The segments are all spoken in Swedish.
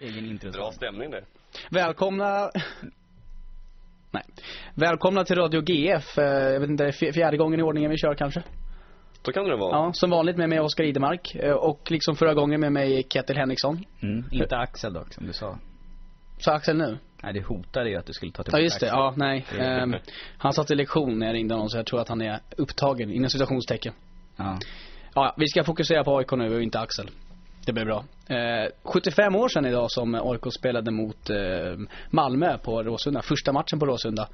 Egen intro. Bra stämning det. Välkomna... Nej. Välkomna till Radio GF. Eh, Jag vet inte, fj- fjärde gången i ordningen vi kör kanske. Så kan det vara. Ja, som vanligt med mig Oskar Idemark. eh, Och liksom förra gången med mig Kettil Henriksson. Mm, inte Axel dock, som du sa. Så Axel nu? Nej, det hotade ju att du skulle ta tillbaka Ja just det, Axel. ja nej. Ehm, han satt i lektion när jag ringde honom så jag tror att han är upptagen, inom citationstecken. Ja. Ja, vi ska fokusera på AIK nu och inte Axel. Det blir bra. Eh, 75 år sedan idag som AIK spelade mot eh, Malmö på Råsunda. Första matchen på Råsunda.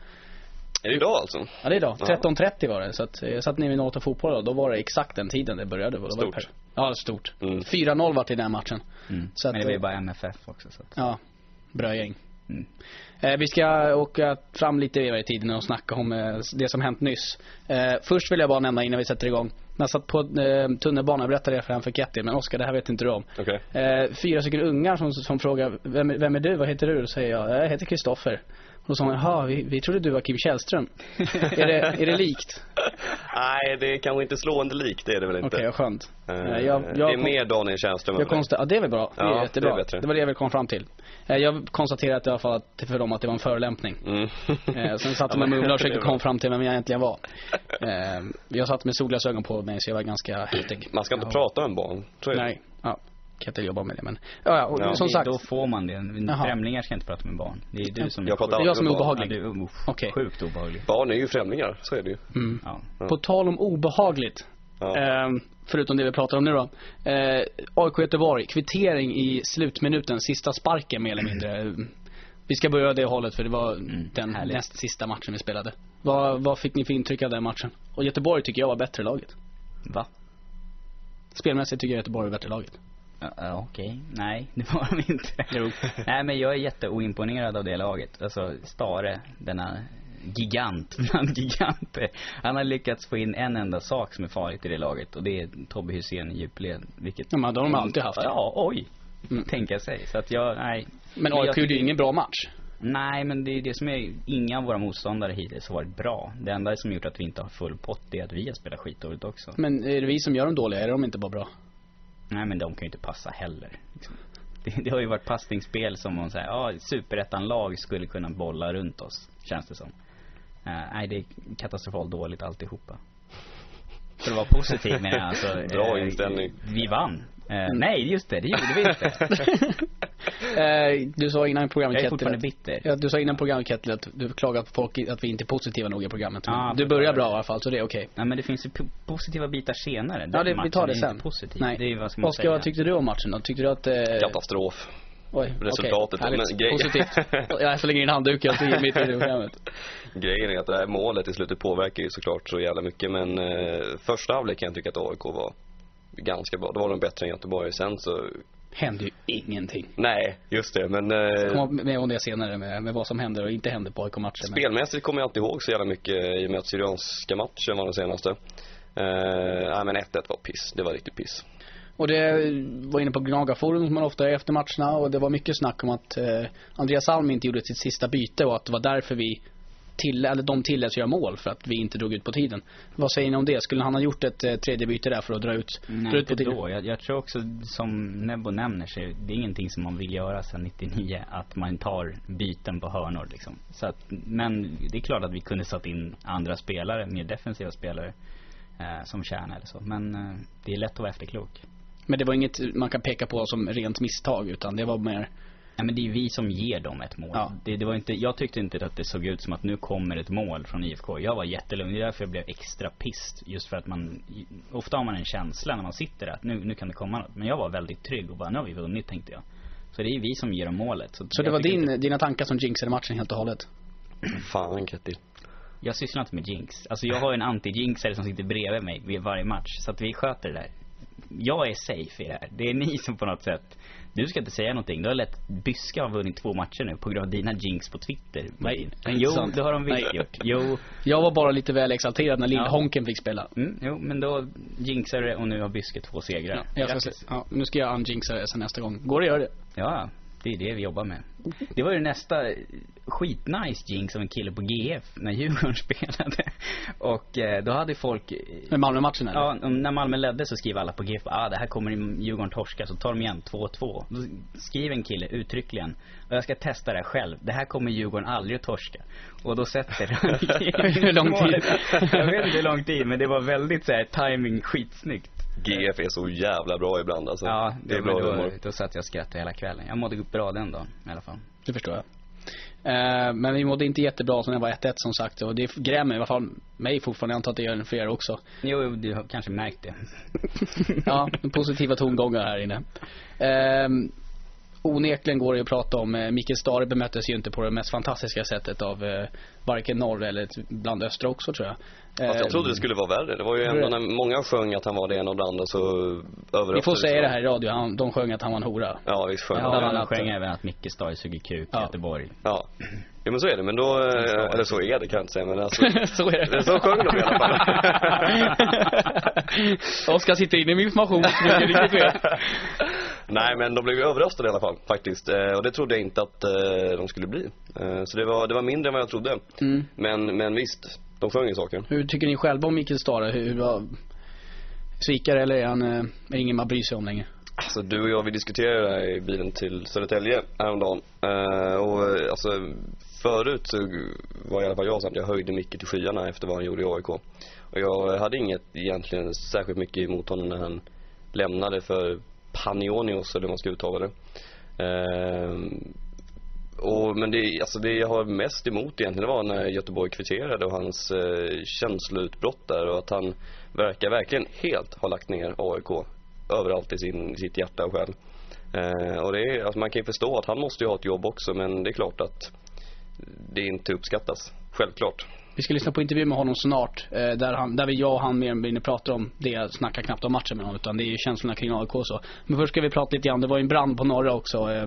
Är det idag alltså? Ja det är idag. Ja. 13.30 var det. Så att, eh, jag satt nere vid Något fotboll då. Då var det exakt den tiden det började. Då var det Stort. Ja, stort. Mm. 4-0 vart det i den matchen. Mm. Så att, Men det var ju eh, bara MFF också så att. Ja, bra gäng. Mm. Eh, vi ska åka fram lite i tiden och snacka om eh, det som hänt nyss. Eh, först vill jag bara nämna innan vi sätter igång. När jag satt på eh, tunnelbanan berättade jag för en för Kettil, men Oskar det här vet inte du om. Eh, fyra stycken ungar som, som frågar, vem, vem är du? Vad heter du? Då säger jag, jag heter Kristoffer. Och sa jaha, vi, vi trodde du var Kim Källström. är, det, är det likt? Nej, det är kanske inte slående lik, det är det väl Okej, inte. vad skönt. Eh, Eh, jag, jag, det är mer Daniel Tjärnström jag över det. konsta- ja, det är väl bra. Det är Ja, det jättebra. är bättre. det var det jag ville komma fram till. Eh, jag konstaterade i alla fall att, för dem att det var en förolämpning. Mm. Eh, sen satt de med mumlar och försökte det är komma fram till vem jag egentligen var. Jag satt med solglasögon på mig så jag var ganska häftig. Man ska inte Ja. prata med barn, är det. Nej, ja. Kettil jobbar med det men. Ja, ja, och Ja. som Det- sagt. Då får man det. Främlingar ska inte prata med barn. Det är du som Jag pratar Det är jag som är barn. Ja, obehaglig. du är uff, Okej. sjukt obehaglig. Barn är ju främlingar, så är det ju. Mm. Ja. På tal om obehagligt. Ja. Eh, förutom det vi pratar om nu då. Eh, AIK Göteborg, kvittering i slutminuten, sista sparken mer eller mindre. Vi ska börja det hållet för det var Mm, den härligt. näst sista matchen vi spelade. Vad, vad fick ni för intryck av den matchen? Och Göteborg tycker jag var bättre laget. Va? Spelmässigt tycker jag Göteborg är bättre laget. Ja, Okej, nej det var de inte. Nej men jag är jätteoimponerad av det laget. Alltså Stare, denna gigant bland giganter. Han har lyckats få in en enda sak som är farligt i det laget och det är Tobbe Hysén i djupled. Vilket Ja, men de har de alltid haft. Ja, oj. Mm. Tänka sig. Så att jag, nej. Men AIK gjorde ju ingen bra match. Nej men det är det som är, inga av våra motståndare hittills har varit bra. Det enda som gjort att vi inte har full pott det är att vi har spelat skitdåligt också. Men är det vi som gör dem dåliga? Är de inte bara bra? Nej men de kan ju inte passa heller. Liksom. Det, det har ju varit passningsspel som man säger, ja superettan-lag skulle kunna bolla runt oss, känns det som. Eh, nej det är katastrofalt dåligt alltihopa. För att vara positiv menar jag alltså. Bra eh, inställning. Vi vann. Eh, nej just det, det gjorde vi inte. Eh, du sa innan programmet Jag är fortfarande att- bitter. Ja, du sa innan programmet Kettil att du klagar på folk att vi inte är positiva nog i programmet. Ja, du börjar bra i alla fall, så det är okej. Nej men det finns ju po- positiva bitar senare. Ja, det, vi tar det sen. Positiv. Nej. Det är vad ska man Oskar, säga. vad tyckte du om matchen då? Tyckte du att... Eh, Katastrof. oj, resultatet härligt. men grej- Positivt. Jag slänger in handduken och stiger mitt i programmet. Grejen är att det här målet i slutet påverkar ju såklart så jävla mycket men eh, första halvlek kan jag tycka att AIK var ganska bra. Då var de bättre än Göteborg. Sen så, Hände ju ingenting. nej, just det. Men eh, Kom med om det senare med, med vad som händer och inte händer på AIK-matcher. Men- spelmässigt kommer jag inte ihåg så jävla mycket i och med att Syrianska matchen var den senaste. Eh, nej men 1-1 var piss. Det var riktigt piss. Och det var inne på Gnagarforum som man ofta är efter matcherna och det var mycket snack om att eh, Andreas Alm inte gjorde sitt sista byte och att det var därför vi till, eller de tilläts göra mål för att vi inte drog ut på tiden. Vad säger ni om det? Skulle han ha gjort ett eh, tredje byte där för att dra ut, dra Nej, ut på tiden? då. Jag, jag tror också, som Nebbo nämner, så det är ingenting som man vill göra sedan 99, att man tar byten på hörnor liksom. Så att, men det är klart att vi kunde satt in andra spelare, mer defensiva spelare, eh, som kärna eller så. Men eh, det är lätt att vara efterklok. Men det var inget man kan peka på som rent misstag utan det var mer Nej men det är vi som ger dem ett mål. Ja. Det, det var inte, jag tyckte inte att det såg ut som att nu kommer ett mål från IFK. Jag var jättelugn. Det är därför jag blev extra pissed. Just för att man, ofta har man en känsla när man sitter där att nu, nu kan det komma något. Men jag var väldigt trygg och bara, nu har vi vunnit tänkte jag. Så det är vi som ger dem målet. Så, Så det var din, Inte, dina tankar som jinxade matchen helt och hållet? Fan Kettil. jag sysslar inte med jinx. Alltså jag har en anti-jinxare som sitter bredvid mig vid varje match. Så att vi sköter det där. Jag är safe i det här. Det är ni som på något sätt du ska inte säga någonting. Du har lätt Byska har vunnit två matcher nu på grund av dina jinx på Twitter. Nej, Men jo, sant. det har de visst gjort. Jo, Jag var bara lite väl exalterad när Ja. Lillhonken fick spela. mm, jo, men då jinxar du det och nu har Byske två segrar. Jag ska, se- ja, nu ska jag unjinxa det sen nästa gång. Går det att göra det? Ja, Det är det vi jobbar med. Det var ju nästa skitnice jinx av en kille på GF när Djurgården spelade. Och eh, då hade folk... Med Malmö-matchen eller? Ja, när Malmö ledde så skriver alla på GF, ah det här kommer Djurgården torska, så tar de igen 2-2. Då skriver en kille uttryckligen, och jag ska testa det här själv, det här kommer Djurgården aldrig att torska. Och då sätter Hur lång tid? jag vet inte hur lång tid, men det var väldigt så här timing skitsnyggt. GF är så jävla bra ibland alltså. Ja, det är bra men humor. då, då satt jag och skrattade hela kvällen. Jag mådde bra den dagen i alla fall. Det förstår jag. Eh, men vi mådde inte jättebra som det var 1-1 som sagt. Och det grämer i alla fall mig fortfarande. Jag antar att det gör det för er också. Jo, du har kanske märkt det. Ja, positiva tongångar här inne. Ehm, onekligen går det att prata om. Eh, Mikael Stare bemöttes ju inte på det mest fantastiska sättet av eh, varken norr eller bland östra också tror jag. Fast jag trodde det skulle vara värre. Det var ju ändå när många sjöng att han var det ena och det andra så överraskade Vi får säga det här i radio. Han, de sjöng att han var en hora. Ja, visst sjöng Ja, han sjöng även att Micke Stare suger kuk i Ja. Göteborg. Ja. ja, men så är det. Men då, eh, eller så är det kan jag inte säga men alltså. så är det. Så sjöng de i alla fall. Oskar sitter inne med information som inte riktigt vet. Nej men de blev ju överröstade i alla fall faktiskt. Eh, och det trodde jag inte att eh, de skulle bli. Eh, så det var, det var mindre än vad jag trodde. Mm. Men, men visst, de sjöng ju saker. Hur tycker ni själva om Mikael Stare? Hur, var svikare eller är han eh, är ingen man bryr sig om längre? Alltså du och jag vi diskuterade det här i bilen till Södertälje häromdagen. Eh, och eh, alltså förut så var i alla fall jag så att jag höjde Micke till skyarna efter vad han gjorde i AIK. Och jag hade inget egentligen särskilt mycket emot honom när han lämnade för Panionios eller hur man ska uttala det. Eh, och, men det, alltså det jag har mest emot egentligen det var när Göteborg kvitterade och hans eh, känsloutbrott där och att han verkar verkligen helt ha lagt ner AIK överallt i sin, sitt hjärta och själ. Eh, och det är, alltså man kan ju förstå att han måste ju ha ett jobb också men det är klart att det inte uppskattas. Självklart. Vi ska lyssna på intervju med honom snart. Eh, där, han, där vi, jag och han mer eller mindre pratar om det. Jag snackar knappt om matchen med honom utan det är ju känslorna kring AIK och så. Men först ska vi prata lite grann. Det var ju en brand på norra också. Eh,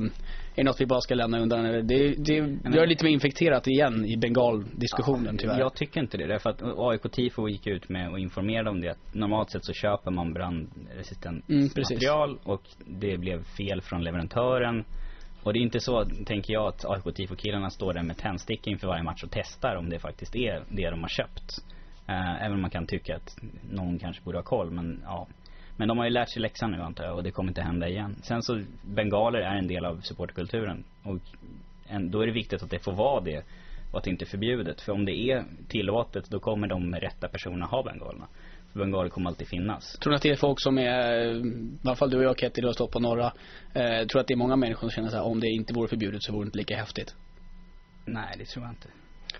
är det något vi bara ska lämna undan? eller? Det, det, är lite mer infekterat igen i Bengal-diskussionen tyvärr. Jag tycker inte det. Därför att AIK Tifo gick ut med och informerade om det. Att normalt sett så köper man brandresistent Mm, material och det blev fel från leverantören. Och det är inte så, tänker jag, att AIK Tifo-killarna står där med tändstickor inför varje match och testar om det faktiskt är det de har köpt. Eh, även om man kan tycka att någon kanske borde ha koll, men ja. Men de har ju lärt sig läxan nu antar jag och det kommer inte hända igen. Sen så, bengaler är en del av supportkulturen. Och en, då är det viktigt att det får vara det och att det inte är förbjudet. För om det är tillåtet då kommer de rätta personerna ha bengalerna. För bengaler kommer alltid finnas. Tror du att det är folk som är, i alla fall du och jag Ketty, du har stått på norra. Eh, tror att det är många människor som känner så här, om det inte vore förbjudet så vore det inte lika häftigt. Nej, det tror jag inte.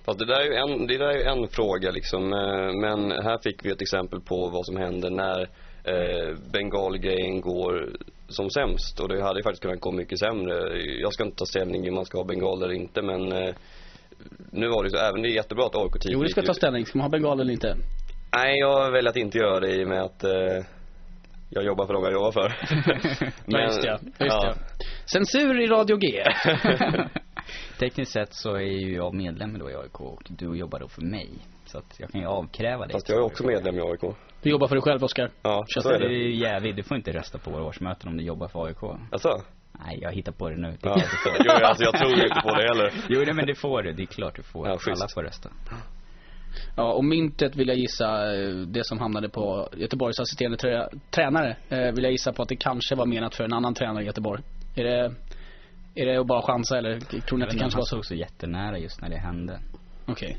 Fast det där är ju en, det där är ju en fråga liksom. Eh, Men här fick vi ett exempel på vad som händer när eh, bengalgrejen går som sämst. Och det hade ju faktiskt kunnat gå mycket sämre. Jag ska inte ta ställning om man ska ha bengal eller inte men eh, nu var det så, även det är jättebra att AIK Jo, du ska ta ställning. Ska man ha bengal eller inte? Nej, jag väljer att inte göra det i och med att eh, jag jobbar för dem jag jobbar för. Ja, just det. Just det. Censur i Radio G. Tekniskt sett så är ju jag medlem då i AIK och du jobbar då för mig. Så att jag kan ju avkräva dig. Fast jag är också medlem i AIK. Du jobbar för dig själv, Oskar. Ja, Känns så är Du är det. jävig, du får inte rösta på våra årsmöten om du jobbar för AIK. Alltså? Nej, jag hittar på det nu. Det Ja. får. jo, alltså jag tror inte på det heller. Jo, nej, men det får du. Det är klart du får. Ja. Alla får rösta. Ja, och myntet vill jag gissa, eh, det som hamnade på Göteborgs assisterande trä, tränare, eh, vill jag gissa på att det kanske var menat för en annan tränare i Göteborg. Är det, är det att bara chansa eller tror ni Jag att det kanske han var så? såg så jättenära just när det hände. Okej.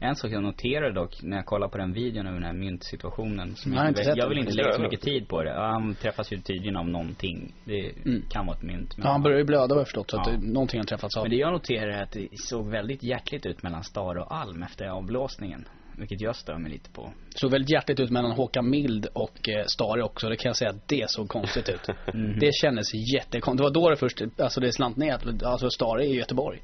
En sak jag noterade dock när jag kollade på den videon över den här myntsituationen. Som Jag inte jag den. vill inte lägga så jag mycket tid på det. Han träffas ju tydligen av någonting. Det Mm. kan vara ett mynt. Men, Ja, han börjar ju blöda vad jag förstått så att Ja. det, någonting har träffats av. men det jag noterade är att det såg väldigt hjärtligt ut mellan Stare och Alm efter avblåsningen. Vilket jag stör mig lite på. Det såg väldigt hjärtligt ut mellan Håkan Mild och eh, Stare också. Det kan jag säga att det såg konstigt ut. Mhm. Det kändes jättekonstigt. Det var då det först, alltså det slant ner. att- Alltså Stare är i Göteborg.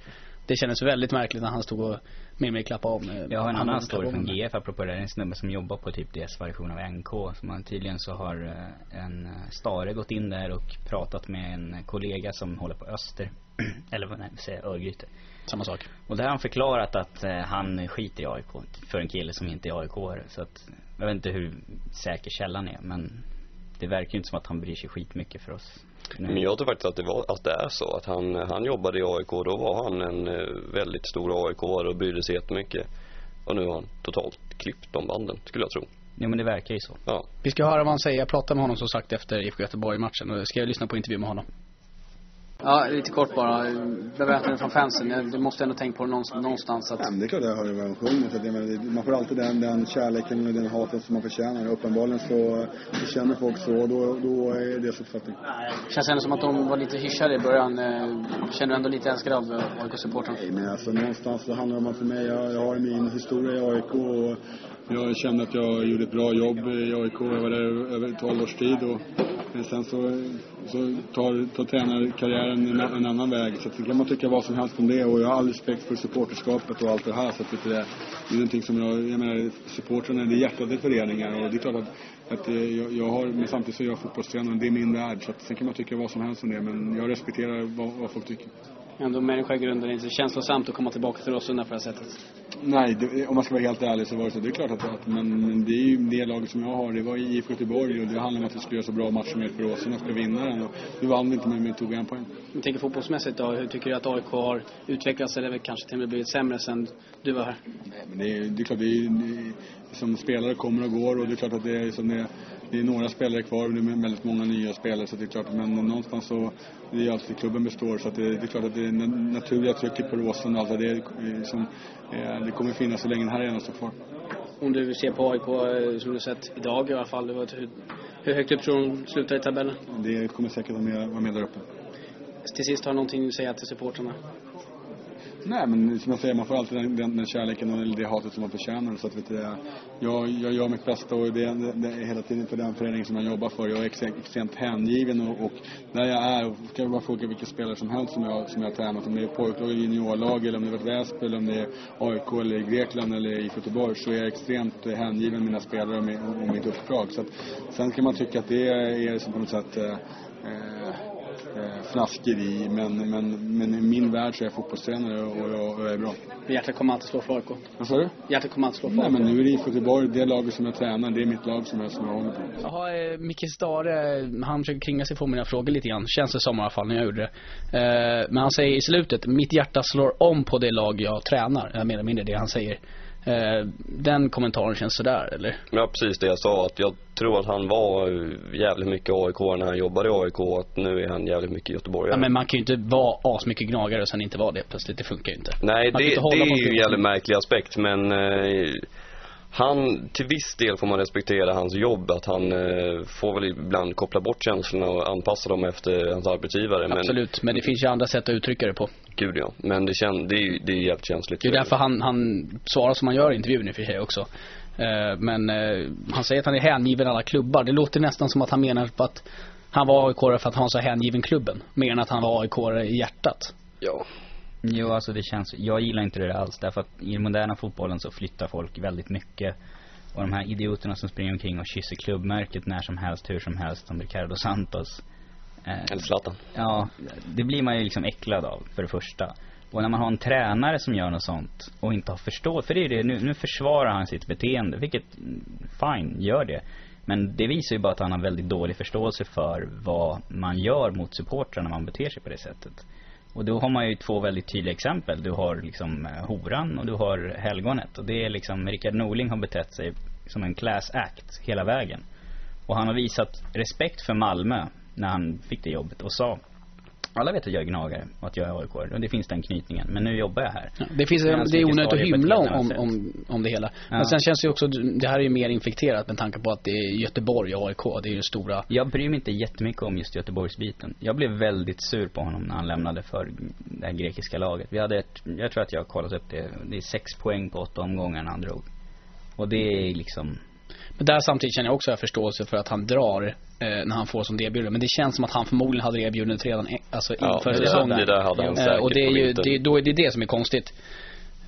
Det kändes väldigt märkligt när han stod och med mig klappade om. eh, Jag har en han annan story från. GF apropå det. Det är en snubbe som jobbar på typ deras variation av NK. Som man tydligen så har eh, en eh, Stare gått in där och pratat med en kollega som håller på Öster. Eller vad nej, säger Örgryte. Samma sak. Och där har han förklarat att eh, han skiter i AIK för en kille som inte är aik Så att, jag vet inte hur säker källan är men det verkar ju inte som att han bryr sig skitmycket för oss. Men jag tror faktiskt att det, var, att det är så. Att han, han jobbade i AIK och då var han en eh, väldigt stor aik och brydde sig jättemycket. Och nu har han totalt klippt de banden, skulle jag tro. Jo men det verkar ju så. Ja. Vi ska höra vad han säger. Jag pratade med honom som sagt efter IFK Göteborg-matchen. Och ska jag lyssna på intervju med honom. Ja, lite kort bara. Bemötandet från fansen. Du måste ändå tänka på det någonstans att... Ja, men det är klart jag hör vad de sjunger. Så det, men, man får alltid den, den kärleken och den haten som man förtjänar. Uppenbarligen så, så känner folk så då, då är det uppfattning. Känns ändå som att de var lite hyschade i början. Eh, känner du ändå lite älskad av AIK-supportrarna? Nej, men alltså någonstans så handlar det om att för mig, jag, jag har min historia i AIK och jag kände att jag gjorde ett bra jobb i AIK. Jag var där över 12 års tid och sen så, så tar, tar tränarkarriären en, en annan väg. Så det kan man tycka vad som helst om det och jag har all respekt för supporterskapet och allt det här. Så att det, det är någonting som jag, jag menar supportrarna det är hjärtat i föreningar och det är klart att, att eh, jag, jag har, men samtidigt så är jag fotbollstränare och det är min värld. Så att sen kan man tycka vad som helst om det men jag respekterar vad, vad folk tycker ändå människa i grunden inte känslosamt att komma tillbaka till Råsunda på det här sättet? Nej, det, om man ska vara helt ärlig så var det så. Det är klart att, att men, men det är ju det laget som jag har. Det var IFK Göteborg och det handlar om att vi skulle göra så bra matcher med för Råsunda skulle vinna den. Och vi vann inte men vi tog en poäng. Jag tänker fotbollsmässigt då. Hur tycker du att AIK har utvecklats eller kanske till och med blivit sämre sen du var här? Nej, men det är, det är klart, det är, som spelare kommer och går och det är klart att det är som det är det är några spelare kvar, det är väldigt många nya spelare så det är klart, men någonstans så, det är alltid klubben består så att det, det är klart att det naturliga trycket på Råsunda, alltså det, är, som, det kommer finnas så länge den här arenan står kvar. Om du ser på AIK eh, som du sett idag i alla fall, hur, hur högt upp tror du de slutar i tabellen? Det kommer säkert vara med, vara med där uppe. Till sist, har du någonting att säga till supportrarna? Nej, men som jag säger, man får alltid den, den, den kärleken och det hatet som man förtjänar. Så att, vet du, jag, jag gör mitt bästa och det, det, det är hela tiden för den förening som jag jobbar för. Jag är extremt, hängiven och, och där jag är, och kan jag bara fråga vilka spelare som helst som jag, som jag har tränat, om det är pojklag eller juniorlag eller om det är Väsby eller om det är AIK eller i Grekland eller i Göteborg så är jag extremt hängiven mina spelare och, och mitt uppdrag. Så att, sen kan man tycka att det är som på något sätt eh, eh eh eh, fnaskeri. Men, men, men i min värld så är jag fotbollstränare och jag, och jag är bra. Hjärtat kommer alltid slå för AIK? Vad sa du? Hjärtat kommer alltid slå för Nej, men nu är det IFK Göteborg. Det laget som jag tränar, det är mitt lag som jag, som jag håller på. Jaha, eh, Micke Stare, han försöker kringa sig på mina frågor lite grann. Känns det som i alla fall när jag gjorde det. Eh, men han säger i slutet, mitt hjärta slår om på det lag jag tränar. Jag menar mindre det han säger. Eh, den kommentaren känns sådär, eller? Ja, precis det jag sa. Att jag tror att han var jävligt mycket AIK när han jobbade i AIK. Att nu är han jävligt mycket Göteborg. Ja, men man kan ju inte vara asmycket gnagare och sen inte vara det plötsligt. Det funkar ju inte. Nej, det, det är ju en jävligt märklig aspekt. Men eh, han, till viss del får man respektera hans jobb. Att han eh, får väl ibland koppla bort känslorna och anpassa dem efter hans arbetsgivare. Absolut, men, men det finns ju andra sätt att uttrycka det på. Gud ja, men det, kän, det, är, det är jävligt känsligt. Det är därför han, han svarar som han gör i intervjun i och för sig också. Eh, men eh, han säger att han är hängiven alla klubbar. Det låter nästan som att han menar på att han var aik för att han så hängiven klubben. Mer än att han var aik i hjärtat. Ja. Jo, alltså det känns, jag gillar inte det alls. Därför att i den moderna fotbollen så flyttar folk väldigt mycket. Och de här idioterna som springer omkring och kysser klubbmärket när som helst, hur som helst, som Ricardo Santos. Eh, Eller Zlatan. Ja, det blir man ju liksom äcklad av, för det första. Och när man har en tränare som gör något sånt och inte har förstått, för det är det, nu, nu försvarar han sitt beteende, vilket, fine, gör det. Men det visar ju bara att han har väldigt dålig förståelse för vad man gör mot supportrarna när man beter sig på det sättet. Och då har man ju två väldigt tydliga exempel. Du har liksom eh, Horan och du har Helgonet. Och det är liksom, Rickard Norling har betett sig som en class act hela vägen. Och han har visat respekt för Malmö när han fick det jobbet och sa alla vet att jag är gnagare och att jag är AIK och det finns den knytningen. Men nu jobbar jag här. Ja, det finns, det är onödigt att hymla om, om, om, om det hela. Ja. Men sen känns det ju också, det här är ju mer infekterat med tanke på att det är Göteborg och AIK. Det är ju stora. Jag bryr mig inte jättemycket om just Göteborgsbiten. Jag blev väldigt sur på honom när han lämnade för det här grekiska laget. Vi hade ett, jag tror att jag har kollat upp det. Det är sex poäng på åtta omgångar när han drog. Och det är liksom men där samtidigt känner jag också förståelse för att han drar eh, när han får som erbjudande. Men det känns som att han förmodligen hade erbjudandet redan alltså ja, inför säsongen. Det där hade han säkert eh, Och det är ju, det, då är det det som är konstigt.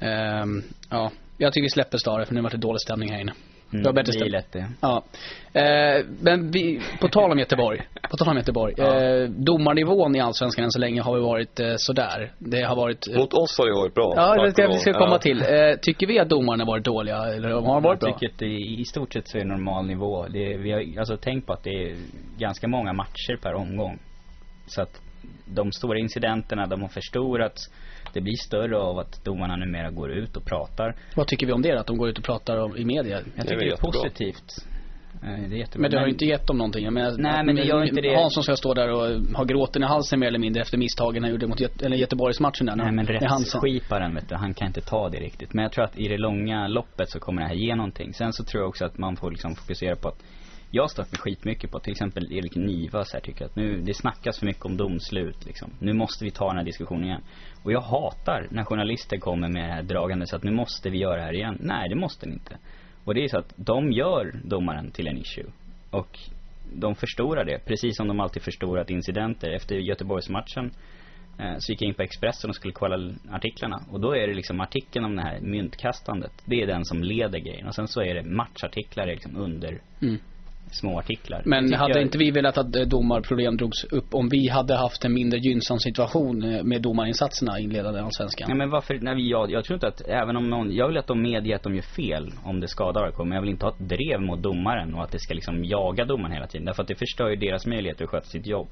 Um, ja, jag tycker vi släpper Stare för nu har det dålig stämning här inne. Mm, det var bättre det är lätt det. Ja. Eh, men vi, på tal om Göteborg. På tal om Göteborg. Ja. Eh, domarnivån i Allsvenskan än så länge har ju varit eh, sådär. Det har varit... Eh, Mot oss har det varit bra. Ja, det ska, vi ska komma ja. till. Eh, tycker vi att domarna har varit dåliga? Eller har de varit bra? Jag tycker att det, i stort sett så är det normal nivå. Det, vi har alltså tänkt på att det är ganska många matcher per omgång. Så att de stora incidenterna, de har förstorats. Det blir större av att domarna numera går ut och pratar. Vad tycker vi om det? Att de går ut och pratar om, i media? Jag är tycker det är, positivt. Eh, Det är jättebra. Men det har ju inte gett dem någonting. Jag menar, Nej, men det gör inte det. Hansson ska stå där och ha gråten i halsen mer eller mindre efter misstagen han gjorde mot Göte, eller Göteborgsmatchen där. Nej men rättsskiparen vet du, han kan inte ta det riktigt. Men jag tror att i det långa loppet så kommer det här ge någonting. Sen så tror jag också att man får liksom fokusera på att jag har stört mig skitmycket på till exempel Erik Niva så här, tycker att nu, det snackas för mycket om domslut liksom. Nu måste vi ta den här diskussionen igen. Och jag hatar när journalister kommer med det här dragande så att nu måste vi göra det här igen. Nej, det måste ni inte. Och det är så att de gör domaren till en issue. Och de förstorar det, precis som de alltid förstorat incidenter. Efter Göteborgsmatchen eh, så gick jag in på Expressen och skulle kolla artiklarna. Och då är det liksom artikeln om det här myntkastandet. Det är den som leder grejen. Och sen så är det matchartiklar liksom under Mm små artiklar. Men hade jag- inte vi velat att eh, domarproblem drogs upp om vi hade haft en mindre gynnsam situation eh, med domarinsatserna inledande allsvenskan? Nej men varför, nej, jag, jag tror inte att, även om någon, jag vill att de medger att de gör fel om det skadar AIK, men jag vill inte ha ett drev mot domaren och att det ska liksom jaga domaren hela tiden. Därför att det förstör ju deras möjligheter att sköta sitt jobb.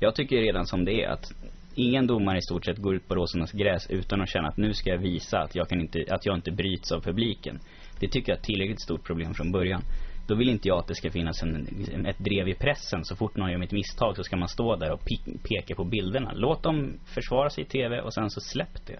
Jag tycker redan som det är att ingen domare i stort sett går ut på Rosornas gräs utan att känna att nu ska jag visa att jag kan inte, att jag inte bryts av publiken. Det tycker jag är ett tillräckligt stort problem från början. Då vill inte jag att det ska finnas en, en- ett drev i pressen. Så fort någon gör ett misstag så ska man stå där och peka på bilderna. Låt dem försvara sig i TV och sen så släpp det.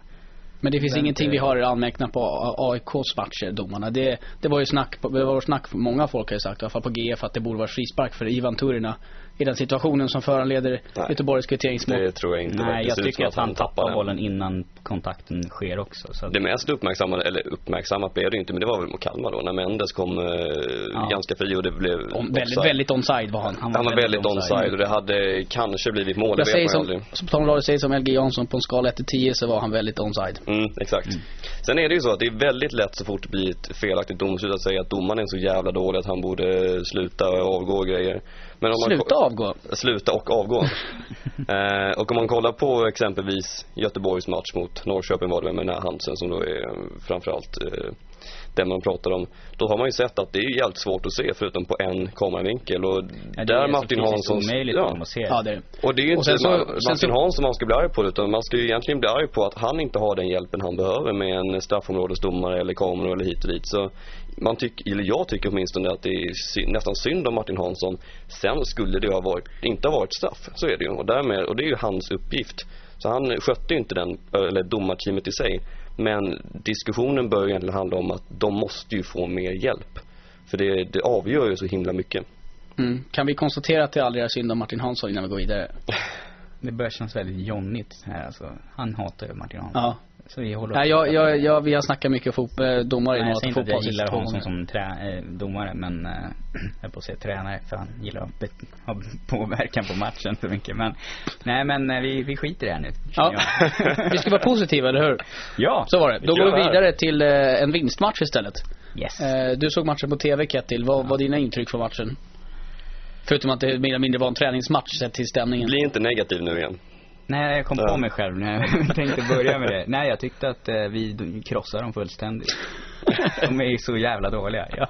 Men det finns Den- ingenting vi har anmärkt på AIKs matcher, domarna. Det, det var ju snack, det var snack, många folk har ju sagt, i alla fall på GF, att det borde vara frispark för Ivan Turina i den situationen som föranleder Nej. Göteborgs kvitteringsmål. Det tror jag inte. Nej, Det jag tycker att han tappar den. bollen innan kontakten sker också. Så att, Det mest uppmärksammade, eller uppmärksammat blev det inte, men det var väl mot Kalmar då, när Mendes kom eh, Ja. ganska fri och det blev Om, väldigt, väldigt onside var han. Han var väldigt onside och det hade kanske blivit mål, det Jag vet säger man som, aldrig. som Tom Lade säger som LG Jansson, på en skala 1 till 10 så var han väldigt onside. Mm, exakt. Sen är det ju så att det är väldigt lätt så fort det blir ett felaktigt domslut att säga att domaren är så jävla dålig att han borde sluta och avgå och grejer. Men om man Sluta avgå. sluta och avgå. eh, och om man kollar på exempelvis Göteborgs match mot Norrköping var det med den här Hansen som då är eh, framförallt eh, den man pratar om. Då har man ju sett att det är jävligt svårt att se förutom på en kameravinkel och ja, det där är så Martin för dem att se. Ja, det är det. Och det är ju inte så- Martin så- Hansson man ska bli arg på utan man ska ju egentligen bli arg på att han inte har den hjälpen han behöver med en straffområdesdomare eller kameror eller hit och dit. Så man tycker, eller jag tycker åtminstone att det är nästan synd om Martin Hansson. Sen skulle det ha varit, inte ha varit straff, så är det ju. Och därmed, och det är ju hans uppgift. Så han skötte ju inte den, eller domarteamet i sig. Men diskussionen bör egentligen handla om att de måste ju få mer hjälp. För det, det avgör ju så himla mycket. Mm. Kan vi konstatera att det aldrig är synd om Martin Hansson innan vi går vidare? Det börjar kännas väldigt jonnigt här alltså. Han hatar ju Martin Hansson. Ja. Så vi håller Nej, jag, jag, jag, vi har snackat mycket fotboll, domare Nej, i jag säger inte att jag gillar gånger. som trä, eh, domare men, eh, jag på att säga tränare för han gillar att ha påverkan på matchen för mycket. Men, nej men eh, vi, vi skiter i det här nu. Ja. vi ska vara positiva, eller hur? ja. Så var det. Då går vi vidare till eh, en vinstmatch istället. Yes. Eh, du såg matchen på TV, Kettil. Vad var dina intryck från matchen? Förutom att det mer eller mindre var en träningsmatch sett till stämningen. Bli inte negativ nu igen. Nej, jag kom Ja. på mig själv när jag tänkte börja med det. Nej, jag tyckte att eh, vi krossade dem fullständigt. De är ju så jävla dåliga. Jag,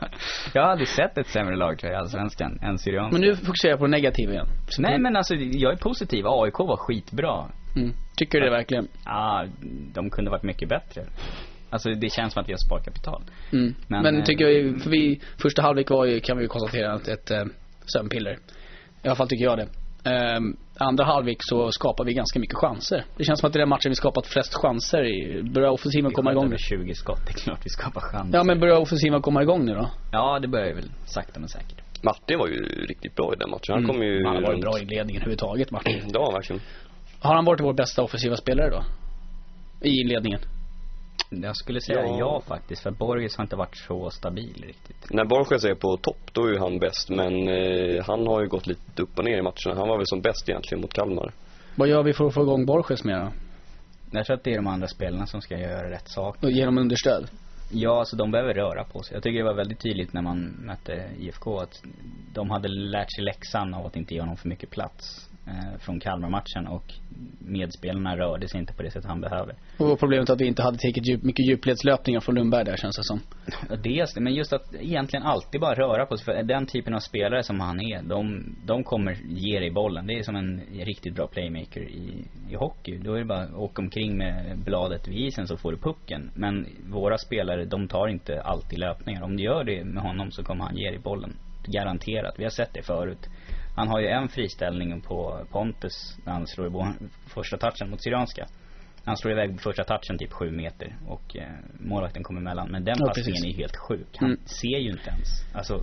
jag har aldrig sett ett sämre lag tror jag i Allsvenskan än Syrianska. Men nu fokuserar jag på det negativa igen. Så Nej men alltså, jag är positiv. AIK var skitbra. Mm. Tycker du det verkligen? Ja, de kunde varit mycket bättre. Alltså det känns som att vi har sparkapital. Mm. Men, Men, eh, tycker jag ju, för vi, första halvlek var ju, kan vi ju konstatera, ett, ett eh, sömnpiller. I alla fall tycker jag det. Ehm, andra halvlek så skapar vi ganska mycket chanser. Det känns som att det är den matchen vi skapat flest chanser i. Börjar offensiven komma igång nu? över 20 skott, det är klart vi skapar chans. Ja men börjar offensiven komma igång nu då? Ja, det börjar ju väl sakta men säkert. Martin var ju riktigt bra i den matchen. Han Mm. kom ju Han har varit runt. bra i ledningen överhuvudtaget Martin. Han verkligen. Har han varit vår bästa offensiva spelare då? I inledningen? Jag skulle säga Ja. ja, faktiskt, för Borges har inte varit så stabil riktigt. När Borges är på topp, då är ju han bäst. Men eh, han har ju gått lite upp och ner i matcherna. Han var väl som bäst egentligen mot Kalmar. Vad gör vi för att få igång Borges mer då? Jag tror att det är de andra spelarna som ska göra rätt sak. Och Genom understöd? Ja, alltså de behöver röra på sig. Jag tycker det var väldigt tydligt när man mötte IFK att de hade lärt sig läxan av att inte ge honom för mycket plats eh, från Kalmar-matchen och medspelarna rörde sig inte på det sätt han behöver. Och problemet att vi inte hade tillräckligt djup, mycket djupledslöpningar från Lundberg där känns det som. Dels men just att egentligen alltid bara röra på sig. För den typen av spelare som han är, de, de kommer ge dig bollen. Det är som en riktigt bra playmaker i, i hockey. Då är det bara åka omkring med bladet vid isen så får du pucken. Men våra spelare, de tar inte alltid löpningar. Om du gör det med honom så kommer han ge dig bollen. Garanterat. Vi har sett det förut. Han har ju en friställning på Pontus när han slår i första touchen mot Syrianska. Han slår iväg första touchen typ sju meter och eh, målvakten kommer emellan. Men den Ja, passningen precis. är helt sjuk. Han Mm. ser ju inte ens. Alltså,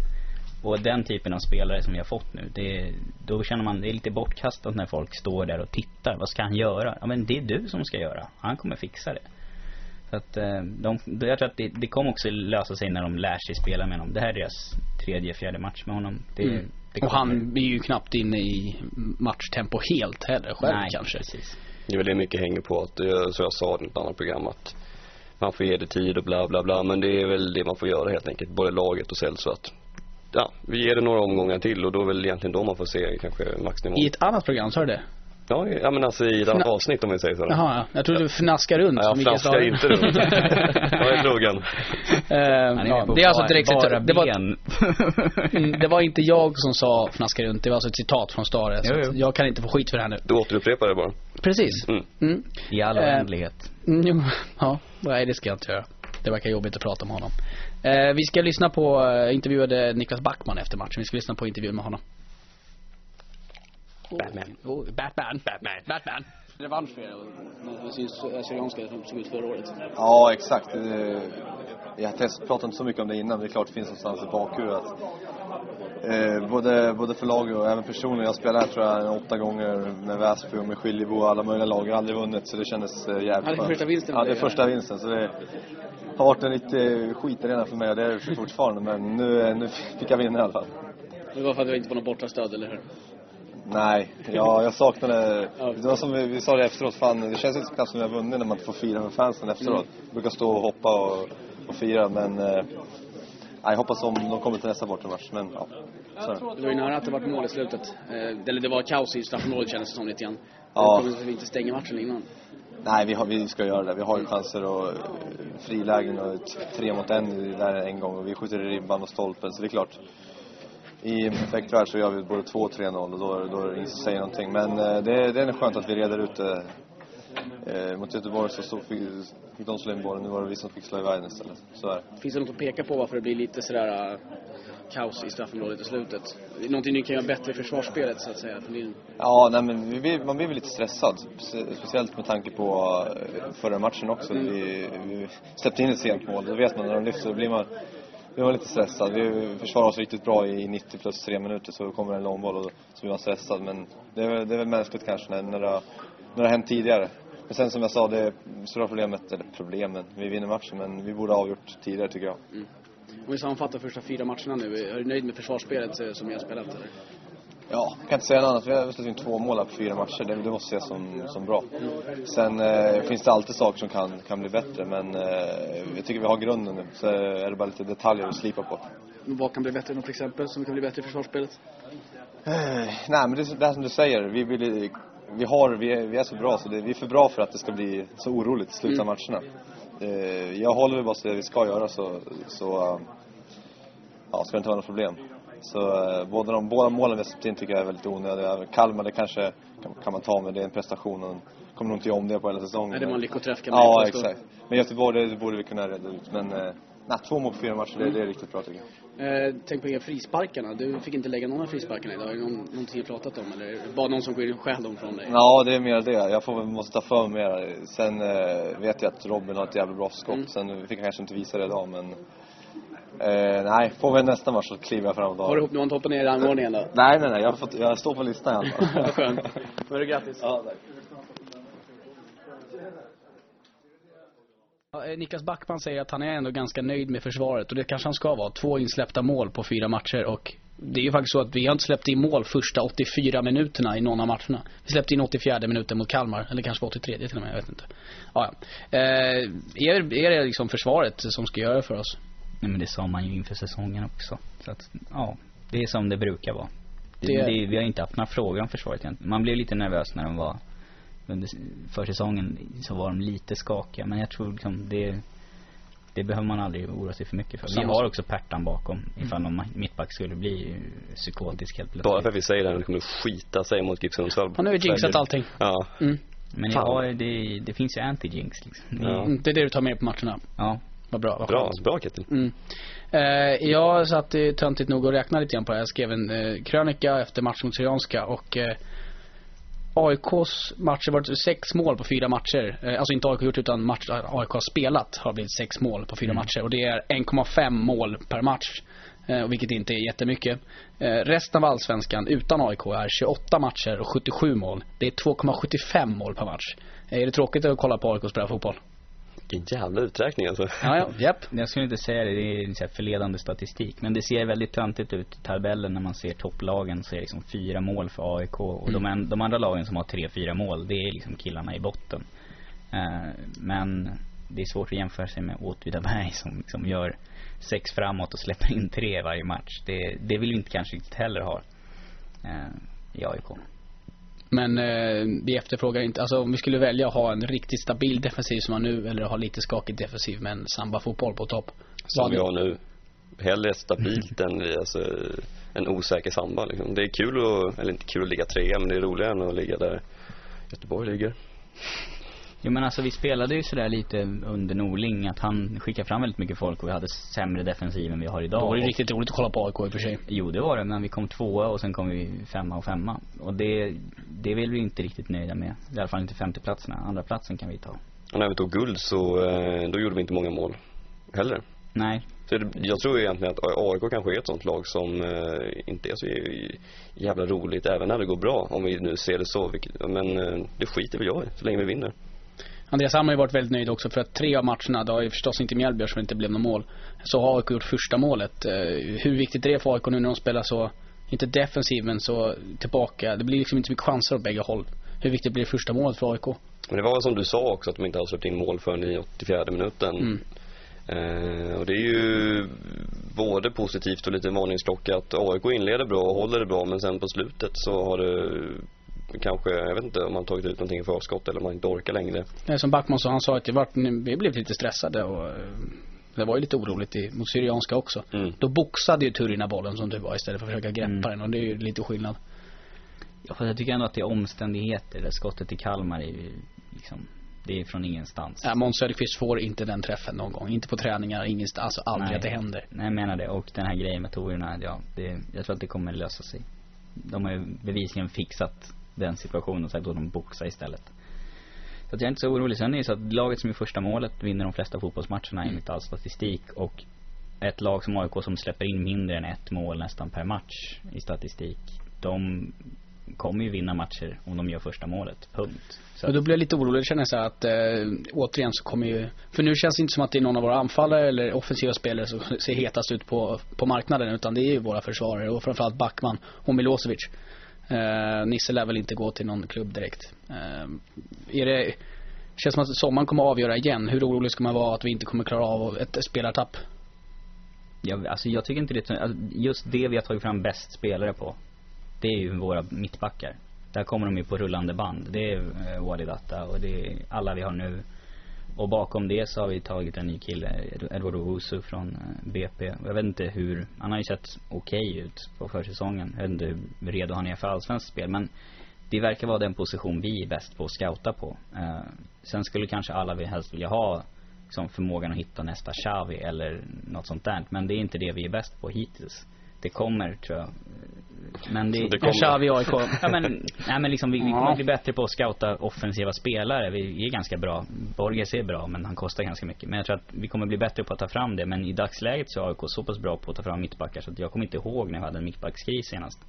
och den typen av spelare som vi har fått nu, det, då känner man, det är lite bortkastat när folk står där och tittar. Vad ska han göra? Ja men det är du som ska göra. Han kommer fixa det. Så att, eh, de, jag tror att det, det kommer också lösa sig när de lär sig spela med honom. Det här är deras tredje, fjärde match med honom. Det, Mm. Det Och han är ju knappt inne i matchtempo helt heller själv Nej, kanske. precis. Det är väl det mycket hänger på att, som jag sa i ett annat program att man får ge det tid och bla bla bla men det är väl det man får göra helt enkelt, både laget och Celso att ja, vi ger det några omgångar till och då är väl egentligen då man får se kanske maxnivå. I ett annat program, sa du det? Ja, ja men alltså i ett annat Fna- avsnitt om vi säger så. Jaha, ja. jag trodde du fnaskar runt. Ja, jag Stahlen. inte runt. jag är trogen. Är ja, det är alltså direkt bara citat. Det var, ben. mm, det var inte jag som sa fnaska runt, det var alltså ett citat från Stare. Jo, jo. jag kan inte få skit för det här nu. Du återupprepar det bara. Precis. Mm. Mm. I all Eh, oändlighet. Mm, jo, ja, nej det ska jag inte göra. Det verkar jobbigt att prata med honom. Eh, vi ska lyssna på, eh, intervjuade Niklas Backman efter matchen. Vi ska lyssna på intervjun med honom. Batman. Oh, Batman, Batman, Batman. Revansch för er, det Syrianska som såg ut förra året. Ja, exakt. Jag pratade inte så mycket om det innan, men det är klart det finns någonstans i bakhuvudet eh, både, både för laget och även personligen. Jag spelade här tror jag åtta gånger med Väsby och med Skiljebo och alla möjliga lag. Jag har aldrig vunnit så det kändes eh, jävligt Ja, det är skönt. första vinsten Ja, det är första vinsten. Så det har varit en riktig skitarena för mig och det är det fortfarande. Men nu, eh, nu fick jag vinna i alla fall. Det var för att det inte var något bortastöd, eller hur? Nej, ja, jag saknade... Det var som vi, vi sa det efteråt, fan det känns inte knappt som vi har vunnit när man inte får fira med fansen efteråt. Mm. brukar stå och hoppa och, och fira men... Eh, jag hoppas om de kommer till nästa bortamatch, men ja. Så det. Var ju nära att det var mål i slutet. Eh, eller det var kaos i straffområdet kändes det som lite grann. Ja. Det vi inte stänger matchen innan. Nej, vi, har, vi ska göra det. Vi har ju chanser och eh, frilägen och tre mot en där en gång och vi skjuter i ribban och stolpen så det är klart. I en perfekt värld så gör vi både 2 och 3-0 och då, då är det ingen som säger någonting. Men eh, det, det är skönt att vi reder ut det. Eh, mot Göteborg så stod, fick, fick de slå in bollen, nu var det vi som fick slå iväg den istället. Så är. Finns det något att peka på varför det blir lite sådär uh, kaos i straffområdet i slutet? Någonting ni kan göra bättre i försvarsspelet så att säga. Det blir- Ja, nej men vi, man blir väl lite stressad. Spe- Speciellt med tanke på förra matchen också. Vi, vi släppte in ett sent mål. Då vet man när de lyfter, då blir man, vi var lite stressade. Vi försvarade oss riktigt bra i 90 plus 3 minuter så kommer en långboll och så blir man stressad. Men det är, väl- det är väl mänskligt kanske när, när, det, har- när det har hänt tidigare. Men sen som jag sa, det stora problemet, eller problemen, vi vinner matchen men vi borde ha avgjort tidigare tycker jag. Mm. Om vi sammanfattar första fyra matcherna nu. Är du nöjd med försvarsspelet eh, som ni har spelat? Eller? Ja, jag kan inte säga något annat. Vi har släppt in två mål här på fyra matcher. Det, det måste ses som, som bra. Sen eh, finns det alltid saker som kan, kan bli bättre, men eh, jag tycker vi har grunden nu. Så är det bara lite detaljer att slipa på. Vad kan bli bättre något exempel som kan bli bättre i försvarsspelet? Eh, nej, men det är det är som du säger. Vi, vill, vi, har, vi, är, vi är så bra, så det, vi är för bra för att det ska bli så oroligt i slutet av matcherna. Eh, jag håller väl bara så det vi ska göra så, så eh, ja, ska det inte vara något problem. Så eh, båda, de, båda målen vi har släppt in tycker jag är väldigt onödiga. Kalmar, det kanske kan, kan man ta, men det är en prestation och kommer nog inte göra om det på hela säsongen. Nej, det var en lyckoträff kan man Ja, exakt. Men Göteborg, det borde vi kunna reda ut. Men eh, nej, två mål på fyra matcher, det, det är riktigt bra tycker jag. Eh, tänk på de frisparkarna. Du fick inte lägga någon av frisparkarna idag. Är det någon, någonting du pratat om? Eller bara någon som går in och stjäl dem från dig? Ja, det är mer det. Jag får, måste ta för mig mer. Sen eh, vet jag att Robin har ett jävligt bra skott. Mm. Sen fick jag kanske inte visa det idag, men... Eh, nej, får vi nästa match så kliver jag fram och Har du, du har inte hoppat ner i rangordningen då? Nej, nej, nej. Jag, har fått, jag står på listan i alla fall. Skönt. Men du grattis. Ja, tack. Eh, Niklas Backman säger att han är ändå ganska nöjd med försvaret och det kanske han ska vara. Två insläppta mål på fyra matcher och det är ju faktiskt så att vi har inte släppt in mål första 84 minuterna i någon av matcherna. Vi släppte in 84 minuten mot Kalmar, eller kanske var 83 till och med, jag vet inte. Ja, ja. Eh, är, är det liksom försvaret som ska göra det för oss? Nej men det sa man ju inför säsongen också. Så att, ja, det är som det brukar vara. Det, Det- det, vi har inte haft några frågor om försvaret egentligen. Man blev lite nervös när de var under försäsongen så var de lite skakiga. Men jag tror liksom det, det behöver man aldrig oroa sig för mycket för. Vi har också Pertan bakom ifall någon mittback skulle bli psykotisk helt plötsligt. Bara för att vi säger det, det kommer skita sig mot GIF Sundsvall. Han har ju jinxat allting. Ja. Mm. Men ja, det, det finns ju anti-jinx liksom. Det- Ja. Mm, Det är det du tar med på matcherna. ja. Vad bra, vad Bra, bra Ketil. Mm. Eh, jag satt töntigt nog och räknade lite grann på det. Jag skrev en eh, krönika efter matchen mot Syrianska och eh, AIKs matcher har varit sex mål på fyra matcher. Eh, alltså inte AIK gjort utan match, AIK har spelat har blivit sex mål på fyra matcher. Och det är 1,5 mål per match. Eh, vilket inte är jättemycket. Eh, resten av allsvenskan utan AIK är 28 matcher och 77 mål. Det är 2,75 mål per match. Eh, är det tråkigt att kolla på AIK spela fotboll? Vilken jävla uträkning alltså. Ja, ja, japp. Jag skulle inte säga det, det är en så här förledande statistik. Men det ser väldigt töntigt ut i tabellen när man ser topplagen. Så är det liksom fyra mål för AIK. Och de, an- de andra lagen som har tre, fyra mål, det är liksom killarna i botten. Eh, men det är svårt att jämföra sig med Åtvidaberg som liksom gör sex framåt och släpper in tre varje match. Det, det vill vi inte kanske riktigt heller ha eh, i AIK. Men eh, vi efterfrågar inte, alltså om vi skulle välja att ha en riktigt stabil defensiv som man nu eller ha lite skakig defensiv med en samba-fotboll på topp. Som vi har nu. Hellre stabilt än alltså, en osäker samba liksom. Det är kul att, eller inte kul att ligga trea men det är roligare än att ligga där Göteborg ligger. Jo men alltså vi spelade ju sådär lite under Norling att han skickade fram väldigt mycket folk och vi hade sämre defensiv än vi har idag. Då var det Och- riktigt roligt att kolla på AIK i och för sig. Jo det var det, men vi kom tvåa och sen kom vi femma och femma. Och det, det vill vi inte riktigt nöjda med. I alla fall inte femteplatserna. Andra platsen kan vi ta. Och när vi tog guld så, eh, då gjorde vi inte många mål heller. Nej, Så det, jag tror egentligen att AIK kanske är ett sånt lag som eh, inte är så jävla roligt även när det går bra. Om vi nu ser det så. Vilket, men eh, det skiter väl jag i så länge vi vinner. Andreas Hammar har ju varit väldigt nöjd också för att tre av matcherna, det har ju förstås inte Mjällby som inte blev något mål. Så har AIK gjort första målet. Eh, hur viktigt är det för AIK nu när de spelar så, inte defensiv men så tillbaka. Det blir liksom inte så mycket chanser åt bägge håll. Hur viktigt blir det första målet för AIK? Men det var som du sa också att de inte hade släppt in mål förrän i 84 minuten. Mm. Eh, och det är ju både positivt och lite varningsklocka att AIK inleder bra och håller det bra men sen på slutet så har det kanske, jag vet inte om man tagit ut någonting i förskott eller om man inte orkar längre. Eh, Som Backman sa, han sa att det var, vi blev lite stressade och eh, det var ju lite oroligt i, mot Syrianska också. Mm. Då boxade ju Turina bollen som det var istället för att försöka greppa Mm. den och det är ju lite skillnad. ja, fast jag tycker ändå att det är omständigheter. Det skottet i Kalmar är ju liksom, det är från ingenstans. Ja, Måns Söderqvist får inte den träffen någon gång. Inte på träningar, ingenstans. Alltså aldrig Nej. att det händer. Nej, jag menar det. Och den här grejen med torerna, ja, det, jag tror att det kommer lösa sig. De har ju bevisligen fixat den situationen så att då de boxar istället. Så att jag är inte så orolig. Sen är det så att laget som är första målet vinner de flesta fotbollsmatcherna enligt all statistik. Och ett lag som AIK som släpper in mindre än ett mål nästan per match i statistik. De kommer ju vinna matcher om de gör första målet. Punkt. Så Och då blir jag lite orolig. Jag känner så här att eh, återigen så kommer ju, för nu känns det inte som att det är någon av våra anfallare eller offensiva spelare som ser hetast ut på, på marknaden utan det är ju våra försvarare och framförallt Backman och Milosevic. Eh, Nisse lär väl inte gå till någon klubb direkt. Eh, är det, känns som att sommaren kommer att avgöra igen. Hur orolig ska man vara att vi inte kommer klara av ett spelartapp? Jag, alltså jag tycker inte det, alltså just det vi har tagit fram bäst spelare på. Det är ju våra mittbackar. Där kommer de ju på rullande band. Det är eh, och det är alla vi har nu. Och bakom det så har vi tagit en ny kille, Edward Owusu från eh, BP. Och Jag vet inte hur, han har ju sett okej ut på försäsongen. Jag vet inte hur redo han är för allsvenskt spel. Men det verkar vara den position vi är bäst på att scouta på. Eh, sen skulle kanske alla vi helst vilja ha som förmågan att hitta nästa Xavi eller något sånt där. Men det är inte det vi är bäst på hittills. Det kommer tror jag. Men det, Det Ja, kommer. Xavi AIK. Ja men, nej men liksom vi, vi kommer bli bättre på att scouta offensiva spelare. Vi är ganska bra. Borges är bra men han kostar ganska mycket. Men jag tror att vi kommer bli bättre på att ta fram det. Men i dagsläget så är AIK så pass bra på att ta fram mittbackar så att jag kommer inte ihåg när vi hade en mittbackskris senast.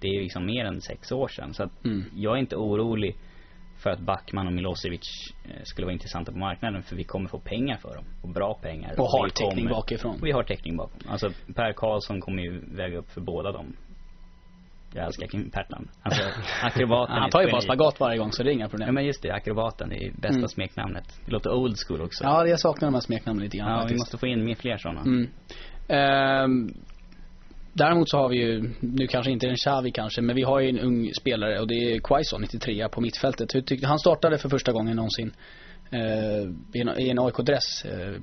Det är liksom mer än sex år sedan. Så att Mm. jag är inte orolig för att Backman och Milosevic eh, skulle vara intressanta på marknaden för vi kommer få pengar för dem. Och bra pengar. Och har vi täckning bakifrån. Och vi har täckning bakom. Alltså Per Karlsson kommer ju väga upp för båda dem. Jag älskar Kim Pertland. Alltså akrobaten. Han tar ju bara spagat varje gång så det är inga Ja problem. men just det, akrobaten, det är bästa Mm. smeknamnet. Det låter old school också. Ja, jag saknar de här smeknamnen lite grann Ja, vi faktiskt. måste få in mer fler sådana. Mm. Ehm, däremot så har vi ju, nu kanske inte en Xavi kanske, men vi har ju en ung spelare och det är Quaison, 93 på mittfältet. Hur tyckte, han startade för första gången någonsin eh, i en, en AIK-dress eh,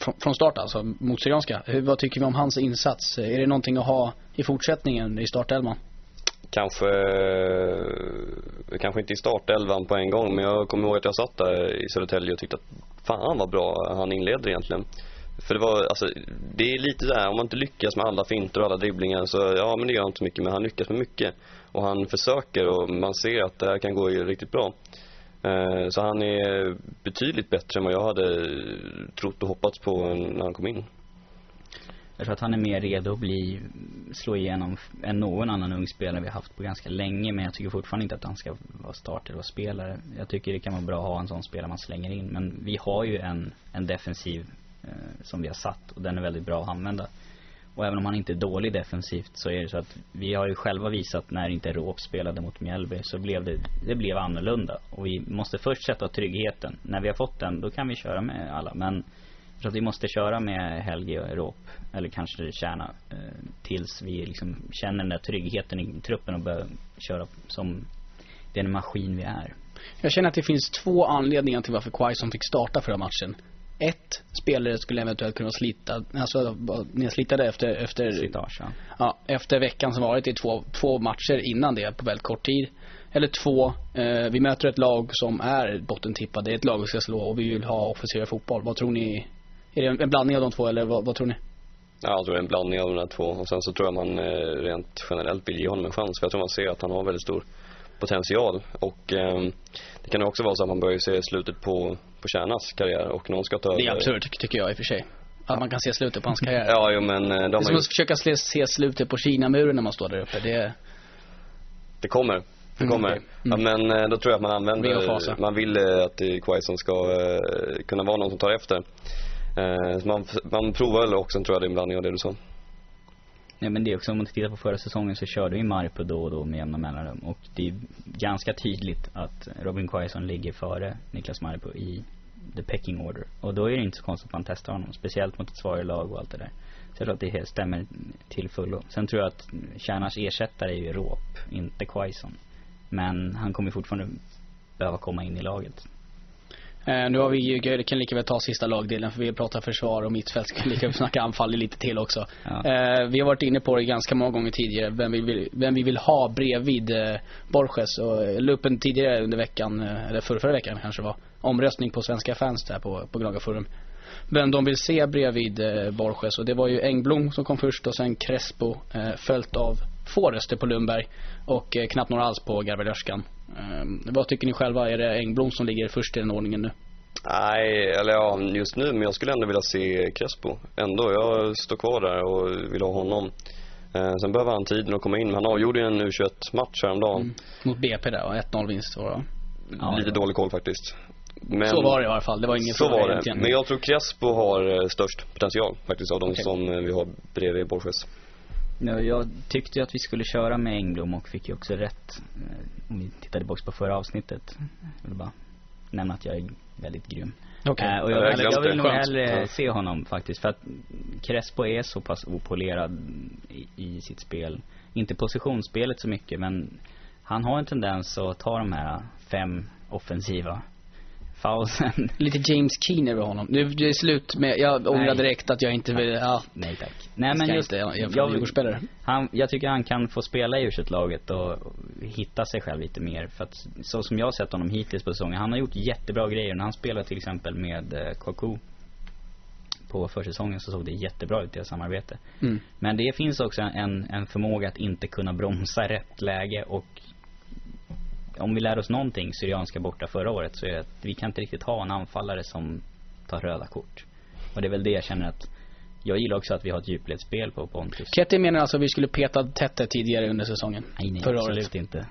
från, från start alltså, mot Syrianska. Hur, vad tycker vi om hans insats? Är det någonting att ha i fortsättningen i startelvan? Kanske, eh, kanske inte i startelvan på en gång men jag kommer ihåg att jag satt där i Södertälje och tyckte att fan vad bra han inledde egentligen. För det var, alltså, det är lite där, om man inte lyckas med alla finter och alla dribblingar så, ja men det gör inte så mycket, men han lyckas med mycket. Och han försöker och man ser att det här kan gå riktigt bra. Eh, Så han är betydligt bättre än vad jag hade trott och hoppats på när han kom in. Jag tror att han är mer redo att bli, slå igenom än någon annan ung spelare vi har haft på ganska länge. Men jag tycker fortfarande inte att han ska vara starter och spelare. Jag tycker det kan vara bra att ha en sån spelare man slänger in. Men vi har ju en, en defensiv Eh, som vi har satt och den är väldigt bra att använda. Och även om han inte är dålig defensivt så är det så att vi har ju själva visat när inte Råp spelade mot Mjällby så blev det, det blev annorlunda. Och vi måste först sätta tryggheten. När vi har fått den, då kan vi köra med alla. Men jag tror att vi måste köra med Helge och Råp, eller kanske Kärna, eh, tills vi liksom känner den där tryggheten i truppen och börjar köra som den maskin vi är. Jag känner att det finns två anledningar till varför Quaison fick starta förra matchen. Ett, spelare skulle eventuellt kunna slita, alltså nedslitade efter, efter Slitage, ja. ja, efter veckan som varit i två, två matcher innan det på väldigt kort tid. Eller två, eh, vi möter ett lag som är bottentippade, det är ett lag vi ska slå och vi vill ha offensiv fotboll. Vad tror ni? Är det en, blandning av de två eller vad, vad tror ni? Ja, jag tror det är en blandning av de här två. Och sen så tror jag man eh, rent generellt vill ge honom en chans. För jag tror man ser att han har väldigt stor potential. Och ehm, det kan också vara så att man börjar se slutet på, på Kärnas karriär och någon ska ta Det är över. absurt ty- tycker jag i och för sig. Att man kan se slutet på hans karriär. Ja, jo men eh, de Det är som ju, att försöka se, se slutet på Kina-muren när man står där uppe. Det det kommer. Det Mm, kommer. okej. Ja, Mm. men eh, då tror jag att man använder, man vill eh, att eh, Quaison ska eh, kunna vara någon som tar efter. Eh, man, man provar väl också, tror jag det är en blandning av det du sa. Nej men det är också, om man tittar på förra säsongen så körde vi Marpo då och då med jämna mellanrum. Och det är ganska tydligt att Robin Quaison ligger före Niklas Marpo i the pecking order. Och då är det inte så konstigt att man testar honom. Speciellt mot ett svagare lag och allt det där. Så jag tror att det helt stämmer till fullo. Sen tror jag att Kärnars ersättare är ju Råp, inte Quaison. Men han kommer fortfarande behöva komma in i laget. Eh, nu har vi ju, kan lika väl ta sista lagdelen för vi pratar försvar och mittfält. Ska lika väl snacka anfall lite till också. Ja. Eh, vi har varit inne på det ganska många gånger tidigare. Vem vi vill, vem vi vill ha bredvid eh, Borges. Och jag la upp en tidigare under veckan, eller förra, förra veckan kanske det var. Omröstning på svenska fans där på, på Gnaga Forum. Vem de vill se bredvid Borges. Och det var ju Engblom som kom först och sen Crespo. Följt av få röster på Lundberg. Och knappt några alls på Garvelörskan. Eh, vad tycker ni själva? Är det Engblom som ligger först i den ordningen nu? Nej, eller ja, just nu, men jag skulle ändå vilja se Crespo. Ändå, jag står kvar där och vill ha honom. Eh, sen behöver han tiden att komma in. Han avgjorde ju en U21-match häromdagen. Mm. Mot BP där och 1-0 vinst var det. Ja, Lite dålig koll faktiskt. Men, Så var det i alla fall. Det var ingen Så var det. egentligen. Men jag tror Crespo har eh, störst potential faktiskt av de Okej. som eh, vi har bredvid Borges. Ja, jag tyckte ju att vi skulle köra med Engblom och fick ju också rätt. eh, Om vi tittar tillbaka på förra avsnittet. Jag vill bara nämna att jag är väldigt grym. Okej. Eh, och Ja, jag, jag jag, vill nog hellre Ja. se honom faktiskt. För att Crespo är så pass opolerad i, i sitt spel. Inte positionsspelet så mycket men han har en tendens att ta de här fem offensiva foulsen. Lite James Keen över honom. Nu det är slut med, jag ångrar direkt att jag inte vill, ja. Nej tack. Nej men just inte jämföra med Djurgårdsspelare. han, jag tycker han kan få spela i u laget och och hitta sig själv lite mer. För att så som jag har sett honom hittills på säsongen, han har gjort jättebra grejer. När han spelade till exempel med eh, Kaku på försäsongen så såg det jättebra ut, deras samarbete. Mm. Men det finns också en, en förmåga att inte kunna bromsa rätt läge och om vi lär oss någonting Syrianska borta förra året så är det att vi kan inte riktigt ha en anfallare som tar röda kort. Och det är väl det jag känner att jag gillar också att vi har ett djupledsspel på Pontus. Ketty menar alltså att vi skulle peta Tette tidigare under säsongen. Nej, nej, Förra absolut året. inte.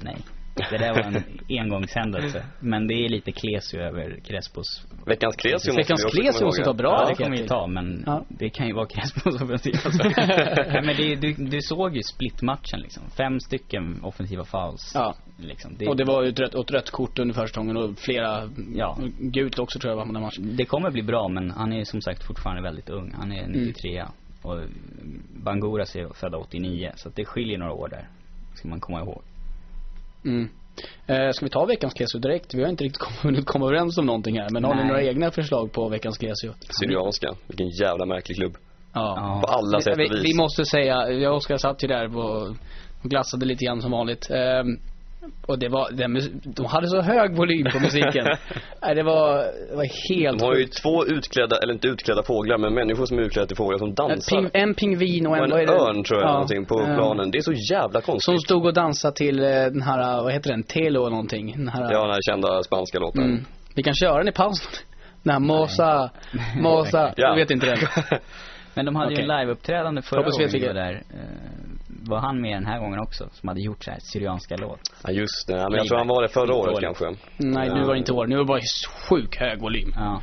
Nej. Det där var en engångshändelse. Men det är lite Klesio över Crespos. Veckans Klesio måste Veckans Klesio måste ta bra. Ja, det jag. vi ta, men Ja. det kan ju vara Crespos offensiv. Alltså. Nej, men det, du, du såg ju splitmatchen liksom. Fem stycken offensiva fouls. Ja. Liksom. Det, Och det var ju ett rött, ett rött kort under försäsongen och flera, Ja. gult också tror jag var på den matchen. det kommer bli bra, men han är som sagt fortfarande väldigt ung. Han är 93 Och Banguras är födda 89, så att det skiljer några år där. Ska man komma ihåg. Mm. Eh, ska vi ta veckans Klesio direkt? Vi har inte riktigt hunnit komma överens om någonting här. Men har ni Nej. några egna förslag på veckans Klesio? Syrianska. Vilken jävla märklig klubb. Ja. På alla sätt vi, och vis. vi måste säga, jag och Oskar satt ju där och glassade lite grann som vanligt. Ehm, och det var, de hade så hög volym på musiken. Nej, det var, det var helt De har ju två utklädda, eller inte utklädda fåglar, men människor som är utklädda till fåglar som En, dansar. ping, en pingvin och och en, en vad är det? örn tror jag, Ja. någonting på planen. Det är så jävla Som konstigt. stod och dansade till eh, den här, vad heter den? Telo eller någonting. Den här, Ja, den här kända spanska låten. mm. Vi kan köra den i pausen. Den här Mosa, Mosa, Ja. jag vet inte den. Men de hade ju Okej. en liveuppträdande förra gången vi var där. Eh, var han med den här gången också? Som hade gjort så här syrianska låt. Ja, just det. Ja, men jag tror han var det förra året kanske. Nej, nu var det inte år. Nu var det bara sjuk hög volym. Ja.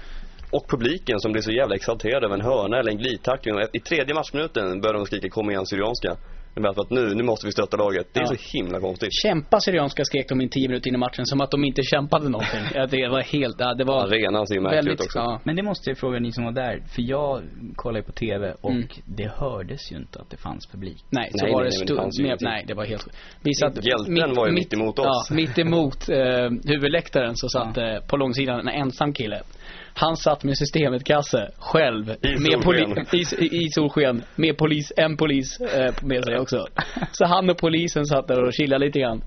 Och publiken som blir så jävla exalterad över en hörna eller en glidtackling. Och I tredje matchminuten börjar de skrika kom igen Syrianska. De vet att nu, nu måste vi stötta laget. Det är Ja. så himla konstigt. Kämpa Syrianska skrek de in tio minuter in i matchen som att de inte kämpade någonting. Ja, det var helt, ja, det var Arenan ser ju märklig ut väldigt, också. ja. Men det måste jag fråga ni som var där. För jag kollade på TV och Mm. det hördes ju inte att det fanns publik. Nej, så Nej, var nej, det nej, men det stor, fanns ju mer, ingenting. nej det var helt Vi satt Hjälten var ju mitt emot oss. Ja, mitt emot eh, huvudläktaren så satt eh, på långsidan en ensam kille. Han satt med systemet-kasse själv. I med solsken. poli- i, i, I solsken. Med polis, en polis eh, med sig också. Så han och polisen satt där och chillade lite grann.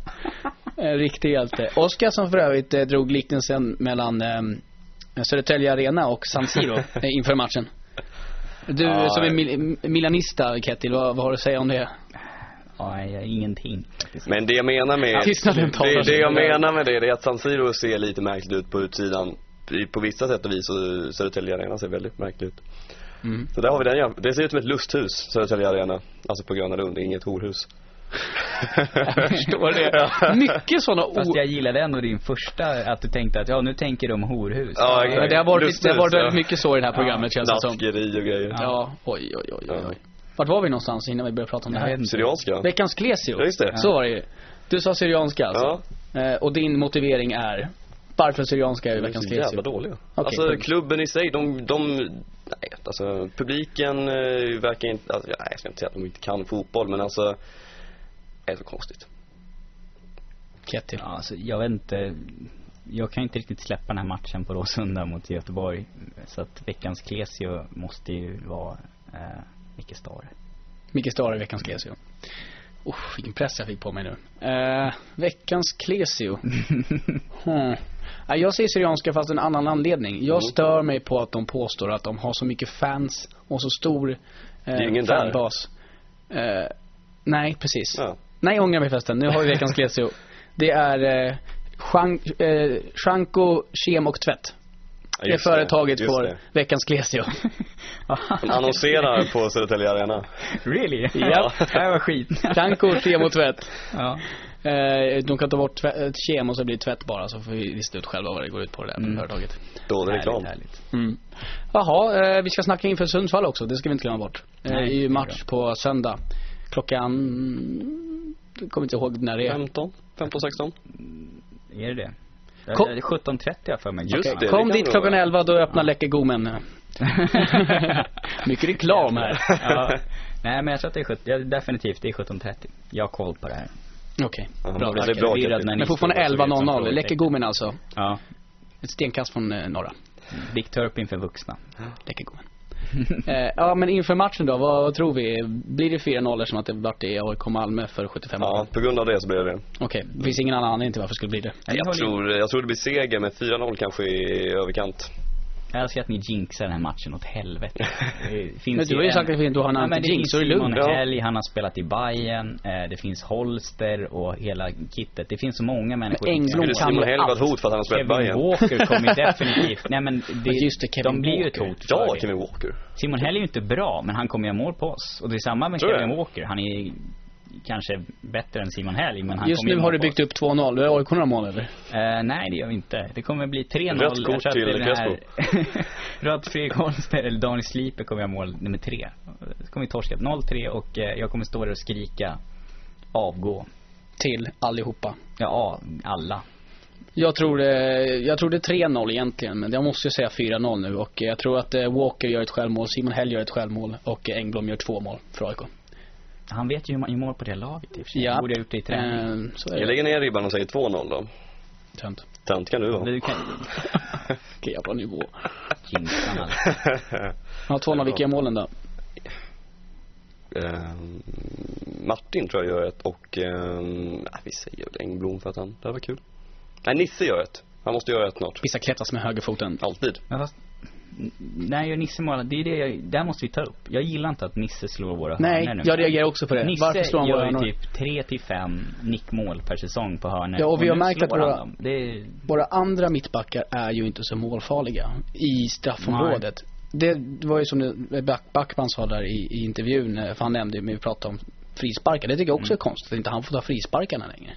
En riktig hjälte. Oskar som för övrigt eh, drog liknelsen mellan eh, Södertälje Arena och San Siro eh, inför matchen. Du Ja, som är mil- milanista Kettil, vad, vad har du att säga om det? Ja, jag, ingenting. Men det jag menar med det, det jag menar med det är att San Siro ser lite märkligt ut på utsidan. På vissa sätt och vis och Södertälje Arena ser väldigt märkligt ut. Mm. Så där har vi den jäm- Det ser ut som ett lusthus, Södertälje Arena. Alltså på Gröna Lund, inget horhus. Jag förstår det. Mycket sådana Fast o... jag gillade ändå din första, att du tänkte att ja, nu tänker de horhus. Ja, exakt. Men det har varit, Lusthus, det har varit ja. väldigt mycket så i det här programmet känns det som. Naskeri och grejer. Ja, oj, oj, oj, oj. Ja. Vart var vi någonstans innan vi började prata om det här? Syrianska. Veckans Klesio. Ja, just det. Så var det ju. Du sa Syrianska alltså. Ja. Eh, och din motivering är? Varför Syrianska är De är Veckans så jävla Klesio? dåliga. Okej, alltså punkt. klubben i sig, de, de, nej alltså publiken eh, verkar inte, alltså, nej, jag ska inte säga att de inte kan fotboll men alltså, det är så konstigt. Kettil. Ja, alltså, jag vet inte. Jag kan inte riktigt släppa den här matchen på Råsunda mot Göteborg. Så att veckans Klesio måste ju vara eh, Micke Stare. Micke Stare i Veckans Klesio. Uff, vilken press jag fick på mig nu. Eh, veckans Klesio. Hmm. Ja, Jag säger Syrianska fast en annan anledning. Jag Mm. stör mig på att de påstår att de har så mycket fans och så stor eh, är ju ingen där. fanbas. Eh, nej, precis. Ja. Nej, ångrar mig förresten. Nu har vi veckans Klesio. Det är eh, Shank, eh, Shanko, Kem och Tvätt. Ja, Det just företaget just får det. veckans Klesio. De annonserar på Södertälje Arena. Really? Ja. Det här var skit. Shanko, Kem och Tvätt. ja. Eh, de kan ta bort ett kem och så blir det tvätt bara så får vi lista ut själva vad det går ut på det där Mm. företaget. Dålig reklam. Härligt. Mm. Jaha, eh, vi ska snacka inför Sundsvall också, det ska vi inte glömma bort. Eh, Nej, det är det ju match på söndag. Klockan, jag kommer inte ihåg när det är. 15, 15, 16. Är det det? Kom- Det är 17.30 har jag för mig. Just Okej, det, det Kom kan dit det klockan vara. 11, då öppnar Läcke Gomen. Mycket reklam här. ja. Nej men jag tror att det är 17, ja, definitivt det är 17.30. Jag har koll på det här. Okej, Ja, bra. det är bra, ni Men fortfarande står och så ut som 11.00, frågetecken. Läcke Gomen alltså. Ja. Ett stenkast från eh, norra. Dick Turpin för vuxna. Läcke Gomen. eh, ja men inför matchen då, vad, vad tror vi? Blir det 4-0 som att det vart i AIK Malmö för 75 år? Ja, på grund av det så blir det. Okej, det finns ingen annan anledning till varför det skulle bli det. Ja, Jag håller- tror, jag tror det blir seger med 4-0 kanske i överkant. Jag älskar att ni jinxar den här matchen åt helvete. Det finns Men du har ju sagt att du har en anti-jinx, så är det Simon. Helg, han har spelat i Bayern eh, det finns Holster och hela kittet. Det finns så många människor Men Engblom kan Simon ju Helg vara allt. ett hot för att han har spelat i Kevin Bayern? Walker kommer ju definitivt, nej men det, Men just det, Kevin de blir ju ett hot för Ja. Kevin Walker. Simon Helg är ju inte bra, men han kommer göra mål på oss. Och det är samma med Kevin. Walker. Han är kanske bättre än Simon Helg, men han Just nu har du byggt upp 2-0. Du har AIK några mål eller? Eh, nej, det gör vi inte. Det kommer bli 3-0. Rött kort till det är den här- Crespo. Rött Fredrik Holmström, eller Daniel Sliper kommer jag mål nummer tre. Så kommer vi torska 0-3 och eh, jag kommer stå där och skrika avgå. Till allihopa. Ja, alla. Jag tror, eh, jag tror det är 3-0 egentligen, men jag måste ju säga 4-0 nu. Och jag tror att Walker gör ett självmål, Simon Hell gör ett självmål och Engblom gör två mål för AIK. Han vet ju hur man gör mål på det laget i och för sig. Ja. Borde ha gjort det i träning. Eh, så är Jag det. lägger ner ribban och säger 2-0 då. Tönt. Tant kan du vara. Du kan Vilken jävla nivå. jinxa han alltså. Ja, 2-0, vilka är målen då? Ehm, Martin tror jag gör ett och, um, vi säger väl Engblom för att han, det här var kul. Nej, Nisse gör ett. Han måste göra ett snart. Vissa klättras med högerfoten. Alltid. Men fast, när gör Nisse mål? Det är det jag, där måste vi ta upp. Jag gillar inte att Nisse slår våra Nej, hörnor nu. jag reagerar också på det. Nisse Varför slår han våra gör hörnor? typ 3 till 5 nickmål per säsong på hörnor. Ja, och vi har nu märkt att våra-. Det är, Våra andra mittbackar är ju inte så målfarliga i straffområdet. Det, det var ju som Back, Backman sa där i, i intervjun, eh, för han nämnde ju, vi pratade om frisparkar. Det tycker jag också är konstigt att inte han får ta frisparkarna längre.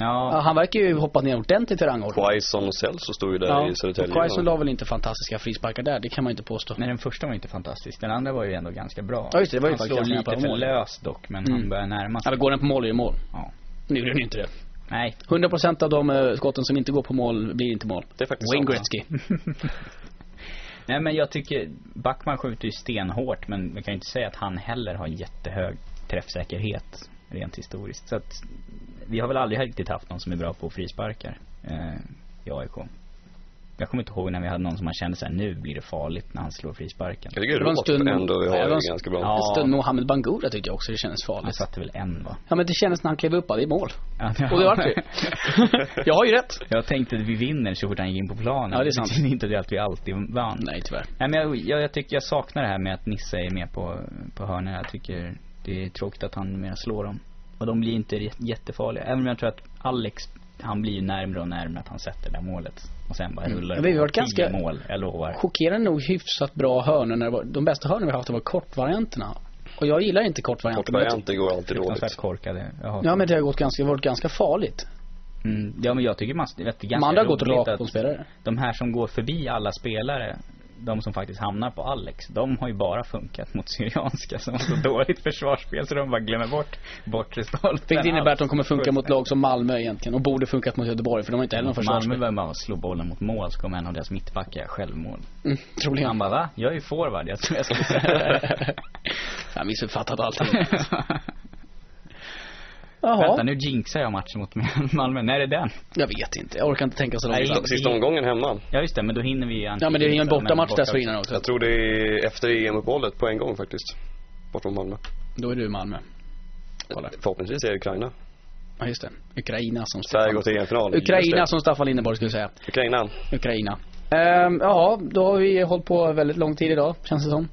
Ja, ja, han verkar ju hoppa ner ordentligt i rangordningen. Quaison och Celso stod ju där Ja, i Södertälje. och Quaison la väl inte fantastiska frisparkar där, det kan man inte påstå. nej den första var inte fantastisk. Den andra var ju ändå ganska bra. Ja, just det, det var ju han faktiskt lite för mål. löst dock, men Mm. han börjar närma sig. Ja, går den på mål är det mål. Ja. Nu gjorde den ju inte det. Nej, 100% av de eh, skotten som inte går på mål blir inte mål. Det är faktiskt Wayne. Gretzky. Nej men jag tycker Backman skjuter ju stenhårt men man kan ju inte säga att han heller har jättehög träffsäkerhet rent historiskt. Så att vi har väl aldrig riktigt haft någon som är bra på frisparkar eh, i AIK. Jag kommer inte ihåg när vi hade någon som man kände såhär, nu blir det farligt när han slår frisparken. Jag tycker Det var en stund- ändå vi Ja, har det var en- det ganska bra. Ja. En stund Mohamed Bangura tyckte jag också det kändes Han farligt. satte väl en va? Ja men det kändes när han klev upp, ja, det är mål. Ja, Och det vart det. jag har ju rätt. Jag tänkte att vi vinner så fort han gick in på planen. Ja, det är sant. betyder inte det att vi alltid vann. Nej tyvärr. Nej men jag, jag, jag tycker jag saknar det här med att Nisse är med på, på hörnorna. Jag tycker det är tråkigt att han mer slår dem. Och de blir inte jä- jättefarliga. Även om jag tror att Alex, han blir ju närmare och närmare att han sätter det där målet. Och sen bara rullar Mm. Vi har varit ganska- mål, jag lovar. Chockerande nog hyfsat bra hörnor när det var, de bästa hörnorna vi har haft var kortvarianterna. Och jag gillar inte kortvarianter. Kortvarianter går alltid dåligt. korkade. Jag har- Ja men det har gått ganska, varit ganska farligt. mm, ja men jag tycker man, vet, det är De ganska andra har gått rakt på spelare. de här som går förbi alla spelare de som faktiskt hamnar på Alex, de har ju bara funkat mot Syrianska som har så dåligt försvarsspel så de bara glömmer bort bortre stolpen. Vilket innebär att de kommer funka mot lag som Malmö egentligen. Och borde funkat mot Göteborg för de har inte heller någon Malmö försvarsspel. behöver bara slå bollen mot mål så kommer en av deras mittbackar självmål. Mm, troligen. Han bara va? Jag är ju forward, jag tror jag ska säga Jag har missuppfattat allting. Vänta Jaha. nu jinxar jag matchen mot Malmö. När är det den? Jag vet inte. Jag orkar inte tänka så långt Nej, Sista omgången hemma. Ja just det, men då hinner vi Ja men det är ingen bortamatch borta- dessförinnan också. Jag tror det är efter EM-uppehållet på en gång faktiskt. Bortom Malmö. Då är du i Malmö. Kolla. Förhoppningsvis är det Ukraina. Ja just det. Ukraina som Sverige går till EM-final. Ukraina som Staffan Lindeborg skulle säga. Ukraina. Ukraina. Ehm, ja, då har vi hållit på väldigt lång tid idag, känns det som.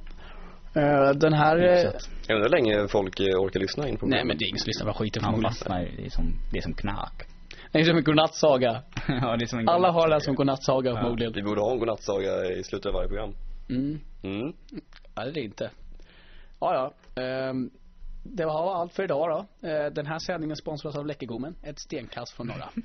Eh, den här... eh. Jag undrar hur länge folk eh, orkar lyssna in på nej men det är ingen som lyssnar på skiten Han fastnar ju, det är som, det är som knack. Det är som en godnattsaga. ja, det är som en Alla har det som godnattsaga förmodligen. Vi borde ha en godnattsaga i slutet av varje program. Mm. Mm. Ja, det är det inte. Ja, ja. Ehm, det var allt för idag då. Den här sändningen sponsras av Läckergommen. Ett stenkast från norra.